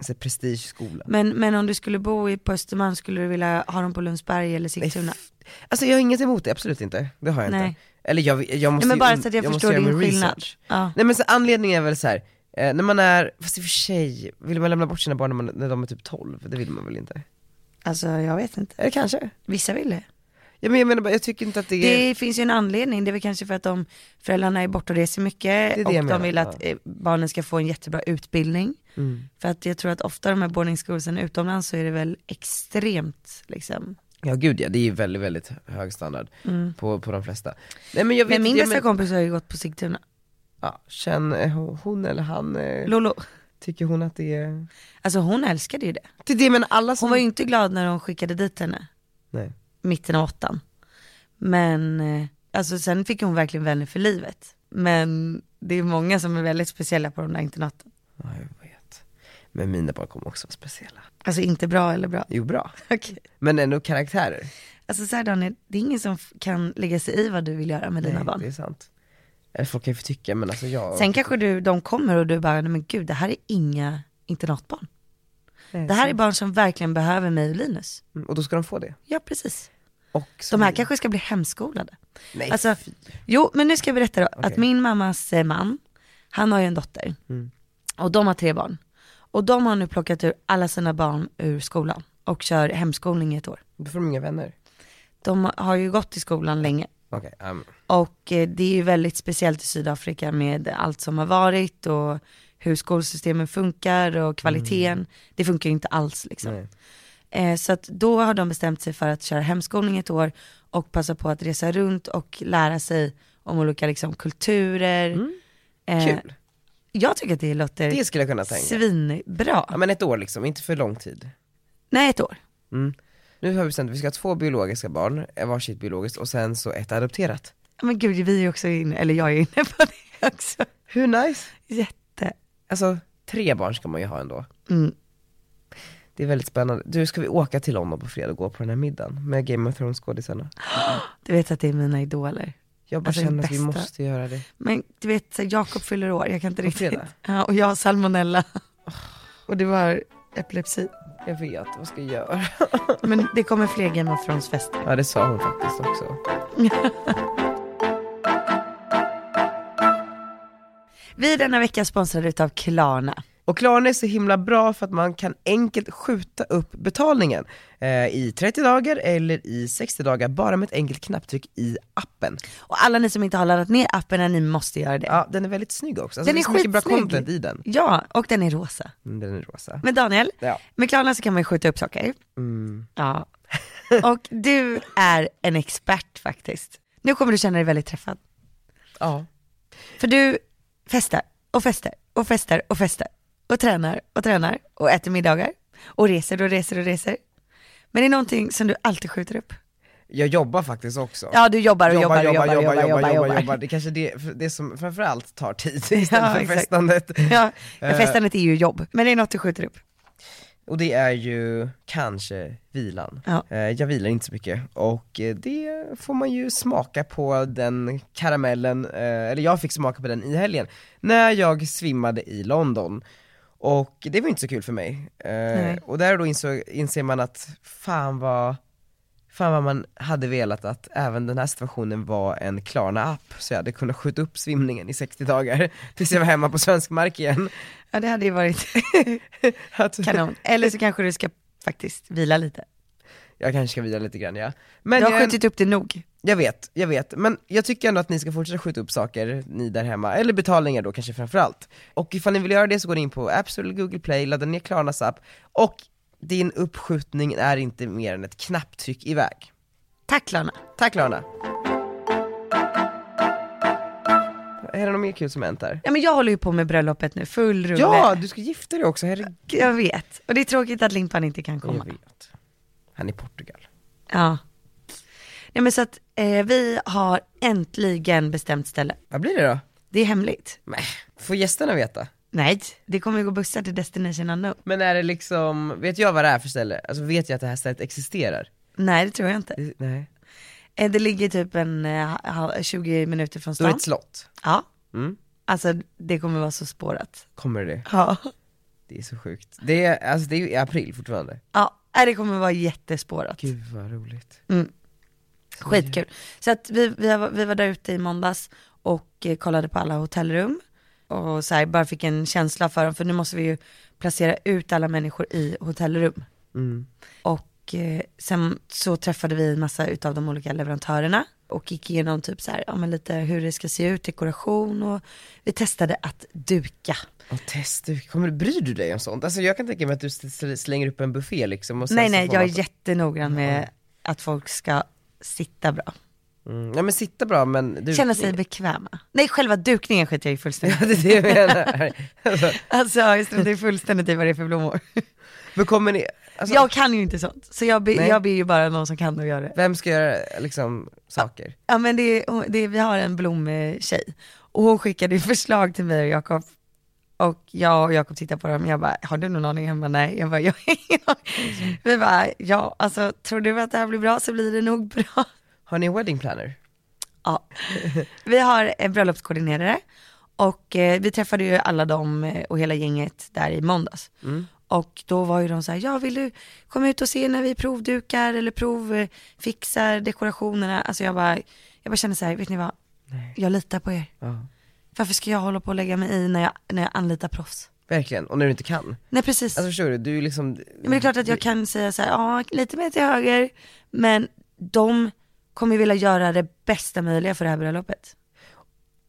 Alltså prestigeskola. Men, men om du skulle bo i, på Östermalm, skulle du vilja ha dem på Lundsberg eller Sigtuna? Alltså jag har inget emot det, absolut inte, det har jag Nej. inte. Eller jag, jag måste Nej, men bara så att jag, måste förstår din skillnad. Ja. Nej men så anledningen är väl så här. Eh, när man är, fast i och för sig, vill man lämna bort sina barn när, man, när de är typ 12? Det vill man väl inte? Alltså jag vet inte. Eller kanske? Vissa vill det. Ja, men jag menar bara, jag tycker inte att det är... Det finns ju en anledning, det är väl kanske för att de, föräldrarna är borta och reser mycket det och jag de menar, vill att ja. eh, barnen ska få en jättebra utbildning. Mm. För att jag tror att ofta de här boarding schoolsen utomlands så är det väl extremt liksom. Ja gud ja, det är ju väldigt, väldigt hög standard på, på de flesta. Nej men jag vet Men min bästa men, kompis har ju gått på Sigtuna. ja, känner hon eller han, eh, Lolo. tycker hon att det är... Alltså hon älskade ju det. Det det men alla som... Hon var ju inte glad när de skickade dit henne, Nej. mitten av åttan. Men, eh, alltså sen fick hon verkligen vänner för livet. Men det är många som är väldigt speciella på de där internaten. Men mina barn kommer också vara speciella. Alltså inte bra eller bra. Jo bra. Okej. Men ändå karaktärer. Alltså så här Daniel, det är ingen som kan lägga sig i vad du vill göra med dina Nej, barn. det är sant. Eller folk kan ju få tycka men alltså jag... Sen kanske du, de kommer och du bara, nej men gud det här är inga internatbarn. Nej, Det här är barn som verkligen behöver mig och Linus. Mm, Och då ska de få det. Ja precis. De här vi- kanske ska bli hemskolade. Nej, Alltså, fy. jo men nu ska jag berätta då, att Okej. min mammas eh, man, han har ju en dotter. Mm. Och de har tre barn. Och de har nu plockat ur alla sina barn ur skolan och kör hemskolning i ett år. Då får de inga vänner. De har ju gått i skolan länge. Okej, um, Och eh, det är ju väldigt speciellt i Sydafrika med allt som har varit och hur skolsystemen funkar och kvaliteten. Det funkar ju inte alls liksom. Eh, så att då har de bestämt sig för att köra hemskolning ett år och passa på att resa runt och lära sig om olika liksom, kulturer. Eh, Kul. Jag tycker att det låter Det skulle jag kunna tänka. svinbra. Ja men ett år liksom, inte för lång tid. Nej, ett år. Mm. Nu har vi bestämt att vi ska ha två biologiska barn, eh, varsitt biologiskt och sen så ett adopterat. Men gud, vi är också inne, eller jag är inne på det också. Hur nice? Jätte. Alltså, tre barn ska man ju ha ändå. Mm. Det är väldigt spännande. Du, ska vi åka till London på fredag och gå på den här middagen med Game of Thrones skådisarna? Du vet att det är mina idoler. Jag bara Alltså, känner att vi måste göra det. Men du vet, Jakob fyller år, jag kan inte riktigt. Ja, och jag har salmonella. Och du har epilepsi. Jag vet, vad ska jag göra? Men det kommer fler Game of Thrones fester. Ja det sa hon faktiskt också. Vi är denna vecka sponsrade utav Klarna. Och Klarna är så himla bra för att man kan enkelt skjuta upp betalningen eh, i 30 dagar eller i 60 dagar bara med ett enkelt knapptryck i appen. Och alla ni som inte har laddat ner appen, ni måste göra det. Ja, den är väldigt snygg också. Alltså, Den det är så mycket bra content i den. Ja, och den är rosa. Mm, Den är rosa. Men Daniel, Ja. med Klarna så kan man ju skjuta upp saker. Mm. Ja. Och du är en expert faktiskt. Nu kommer du känna dig väldigt träffad. Ja. För du festar och festar och festar och festar och tränar och tränar och äter middagar och reser och reser och reser. Men det är någonting som du alltid skjuter upp. Jag jobbar faktiskt också. Ja, du jobbar och jobbar och jobbar och jobbar, jobbar, jobbar, jobbar. Det är kanske det, det som framförallt tar tid istället Ja, för exakt. festandet. Ja, Eh. festandet är ju jobb, men det är något du skjuter upp. Och det är ju kanske vilan. Ja. Eh, Jag vilar inte så mycket och eh, det får man ju smaka på den karamellen, eller jag fick smaka på den i helgen, när jag svimmade i London. Och det var inte så kul för mig. Eh. Och där då insåg, inser man att fan vad, fan vad man hade velat att även den här situationen var en Klarna-app, så jag hade kunnat skjuta upp svimningen i 60 dagar tills jag var hemma på svensk mark igen. Ja, det hade ju varit kanon. Eller så kanske du ska faktiskt vila lite. jag kanske ska vila lite grann ja. Men Du har jag, skjutit upp det nog. Jag vet, jag vet, men jag tycker ändå att ni ska fortsätta skjuta upp saker, ni där hemma, eller betalningar då kanske framförallt. Och ifall ni vill göra det så går ni in på App Store eller Google Play, ladda ner Klarnas app, och din uppskjutning är inte mer än ett knapptryck iväg. Tack Klarna. Tack Klarna! Är det något mer kul som hänt där? Ja men jag håller ju på med bröllopet nu, full rulle. Ja, du ska gifta dig också, herregud. Jag vet. Och det är tråkigt att Limpan inte kan komma. Jag vet. Han är i Portugal. Ja. Nej men så att eh, vi har äntligen bestämt ställe. Vad blir det då? Det är hemligt. Nej, får gästerna veta? Nej, det kommer ju gå bussar till Destination Unknown. Men är det liksom, vet jag vad det är för ställe? Alltså vet jag att det här stället existerar? Nej det tror jag inte. Det, nej. Eh, det ligger typ en eh, ha- 20 minuter från Då är det stan. ett slott. Ja. Mm. Alltså det kommer vara så spårat. Kommer det? Ja. Det är så sjukt. Det är, alltså det är ju i april fortfarande. Ja, nej, det kommer vara jättespårat. Gud vad roligt. Mm. Skitkul. Så att vi, vi, var, vi var där ute i måndags och eh, kollade på alla hotellrum. Och så här, bara fick en känsla för dem, för nu måste vi ju placera ut alla människor i hotellrum. Mm. Och eh, sen så träffade vi en massa utav de olika leverantörerna och gick igenom typ så här, ja men lite hur det ska se ut, dekoration och vi testade att duka. Och test, du, kommer, bryr du dig om sånt? Alltså jag kan tänka mig att du sl- slänger upp en buffé liksom och sen nej nej, jag är jättenoggrann med att folk ska sitta bra. mm. Ja men sitta bra men du Känna sig bekväma. Nej, själva dukningen skiter jag i fullständigt. Ja det är det jag menar. Alltså, Alltså jag struntar fullständigt i vad det är för blommor. men kommer ni, alltså, Jag kan ju inte sånt, så jag, be, Nej. jag ber ju bara någon som kan och göra det. vem ska göra liksom saker? Ja men det, är- det, är- vi har en blomtjej och hon skickade förslag till mig och Jakob och jag och Jakob tittade på dem jag bara, har du någon aning? Han bara, nej. Jag bara, ja. Vi bara, ja alltså tror du att det här blir bra så blir det nog bra. Har ni en wedding planner? Ja. Vi har en bröllopskoordinerare och eh, vi träffade ju alla dem eh, och hela gänget där i måndags. Och då var ju de så här, ja vill du komma ut och se när vi provdukar eller provfixar dekorationerna? Alltså jag bara, jag bara känner så här, vet ni vad? Jag litar på er. Ja. Varför ska jag hålla på och lägga mig i när jag, när jag anlitar proffs? Verkligen, och när du inte kan. Nej precis. Alltså förstår du, du är liksom Men det är klart att jag kan säga så här, ja lite mer till höger, men de kommer vilja göra det bästa möjliga för det här bröllopet.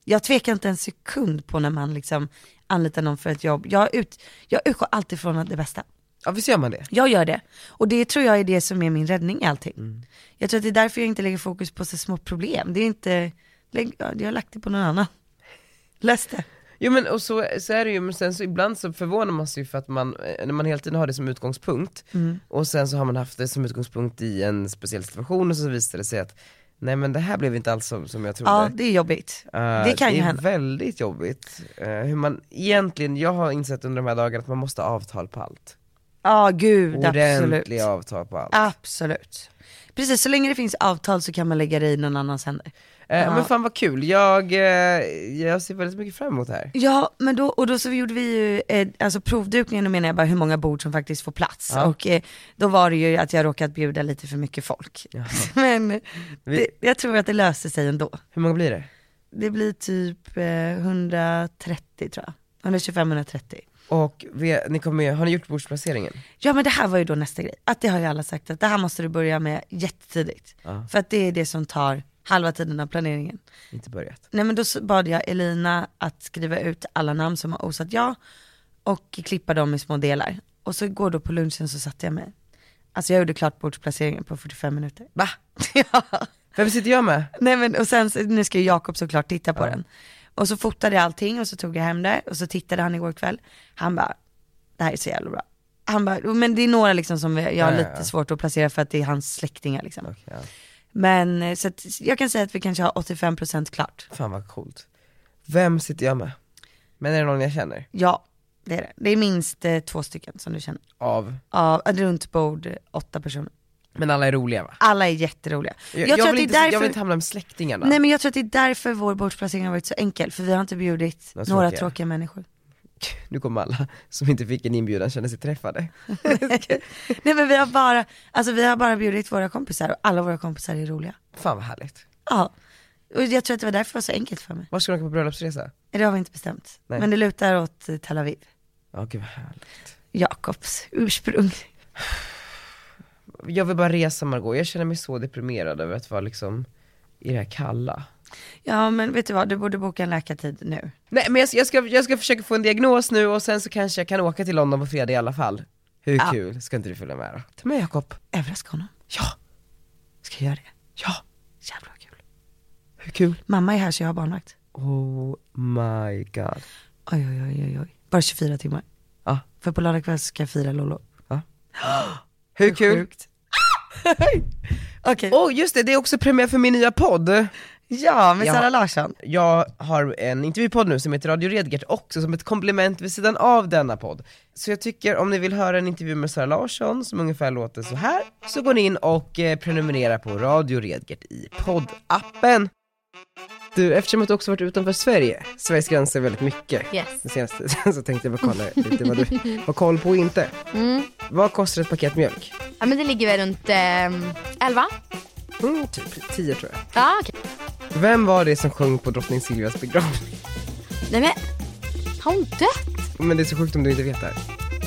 Jag tvekar inte en sekund på när man liksom anlitar någon för ett jobb. Jag, ut, jag utgår alltid från att det bästa. Ja visst gör man det? Jag gör det. Och det tror jag är det som är min räddning i allting. Jag tror att det är därför jag inte lägger fokus på så små problem. Det är inte, jag har lagt det på någon annan. Lös det. Jo men och så, så är det ju, men sen så ibland så förvånar man sig för att man, eh, när man hela tiden har det som utgångspunkt, och sen så har man haft det som utgångspunkt i en speciell situation och så visar det sig att nej men det här blev inte alls som, som jag trodde. Ja, det är jobbigt. Eh, det kan det ju är hända. väldigt jobbigt. Eh, hur man egentligen, jag har insett under de här dagarna att man måste ha avtal på allt. Ja gud, absolut. Ordentliga avtal på allt. Absolut. Precis, så länge det finns avtal så kan man lägga det i någon annans händer. Eh, Ja. Men fan vad kul, jag, eh, jag ser väldigt mycket fram emot det här. Ja, men då, och då så gjorde vi ju, eh, alltså provdukningen, då menar jag bara hur många bord som faktiskt får plats. Ja. Och eh, då var det ju att jag råkat bjuda lite för mycket folk. men det, jag tror att det löste sig ändå. Hur många blir det? Det blir typ eh, 130 tror jag. 125-130. Och vi, ni kommer, har ni gjort bordsplaceringen? Ja men det här var ju då nästa grej, att det har ju alla sagt att det här måste du börja med jättetidigt. Ja. För att det är det som tar halva tiden av planeringen. Inte börjat. Nej men då bad jag Elina att skriva ut alla namn som har osat ja och klippa dem i små delar. Och så igår då på lunchen så satte jag mig. Alltså jag gjorde klart bordsplaceringen på 45 minuter. Va? ja. Vem sitter jag med? Nej men och sen, nu ska ju Jakob såklart titta på den. Och så fotade jag allting och så tog jag hem det och så tittade han igår kväll. Han bara, det här är så jävla bra. Han bara, men det är några liksom som jag har Ja, ja, lite ja. svårt att placera för att det är hans släktingar liksom. Ja. Men eh, så att jag kan säga att vi kanske har 85% klart. Fan vad coolt. Vem sitter jag med? Men är det någon jag känner? Ja, det är det. Det är minst eh, två stycken som du känner. Av? Av, runt bord, eh, åtta personer. Men alla är roliga va? Alla är jätteroliga. Jag, Jag, tror vill att det inte, är jag därför, vill inte hamna med släktingarna. nej men jag tror att det är därför vår bordsplacering har varit så enkel, för vi har inte bjudit några tråkiga. tråkiga människor. Nu kommer alla som inte fick en inbjudan känna sig träffade. Nej men vi har bara, alltså vi har bara bjudit våra kompisar och alla våra kompisar är roliga. Fan vad härligt. Ja. Och jag tror att det var därför det var så enkelt för mig. Var ska du åka på bröllopsresa? Det har vi inte bestämt. Nej. Men det lutar åt eh, Tel Aviv. Ja gud vad härligt. Jakobs ursprung. Jag vill bara resa Margot, jag känner mig så deprimerad över att vara liksom i det här kalla. Ja men vet du vad, du borde boka en läkartid nu. Nej men jag, jag, ska, jag ska försöka få en diagnos nu och sen så kanske jag kan åka till London på fredag i alla fall. Hur Ja. kul, ska inte du följa med då? Ta med Jakob. Överraska honom. Ja, Ska jag göra det? ja, Jävla vad kul. hur kul? Mamma är här så jag har barnvakt. Oh my god. Oj oj oj oj oj. Bara 24 timmar. Ja. För på lördag kväll ska jag fira Lollo. Hur kul? Sjukt. Okej. Åh just det, det är också premiär för min nya podd. Ja, med Ja. Sara Larsson. Jag har en intervjupodd nu som heter Radio Redgert också som ett komplement vid sidan av denna podd. Så jag tycker om ni vill höra en intervju med Sara Larsson som ungefär låter så här så går ni in och eh, prenumererar på Radio Redgert i poddappen. Du, eftersom att du också varit utanför Sverige, Sveriges gränser väldigt mycket Yes. den senaste så tänkte jag bara kolla lite vad du har koll på och inte. Mm. Vad kostar ett paket mjölk? Ja men det ligger väl runt eh, 11? Mm, typ 10 tror jag. Ja okej. Vem var det som sjöng på drottning Silvias begravning? Nej men, har hon dött? Men det är så sjukt om du inte vet det här.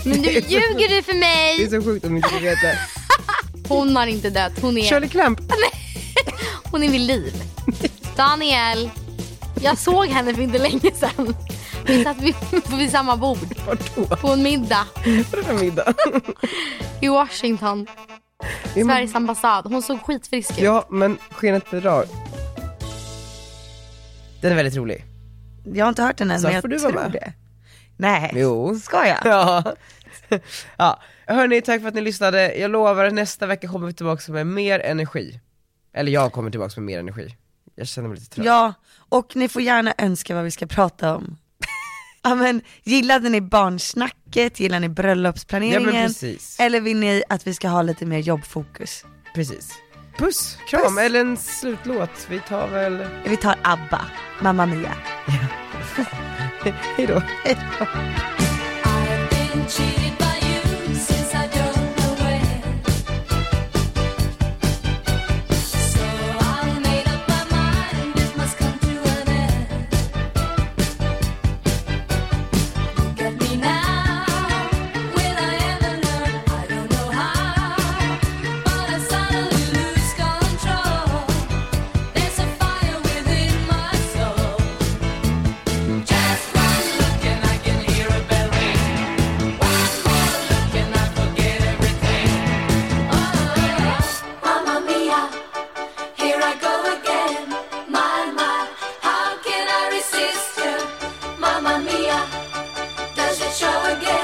Men nu ljuger du för Det är mig! så sjukt om du inte vet det här. Hon har inte dött, hon är, Shirley Clamp. hon är vid liv. Daniel, jag såg henne för inte länge sedan. Vi satt vid, vid samma bord Vart då? på en middag Vad är det för middag? i Washington. Ja, men- Sveriges ambassad. Hon såg skitfrisk ut. Ja, men skenet bedrar. Den är väldigt rolig. Jag har inte hört den än Så men jag får du tror vara med. det. Nej, Jo. ska jag? Ja. ja. Hörni, tack för att ni lyssnade. Jag lovar, nästa vecka kommer vi tillbaka med mer energi. Eller jag kommer tillbaka med mer energi. Jag känner mig lite trött. Ja, och ni får gärna önska vad vi ska prata om. Ja, men, gillade ni barnsnacket, gillar ni Ja, bröllopsplaneringen? men precis. Eller vill ni att vi ska ha lite mer jobbfokus? Precis. Puss, kram, Puss. eller en slutlåt. Vi tar väl... Vi tar ABBA, Mamma Mia. Hej då. Hej Mamma Mia, does it show again?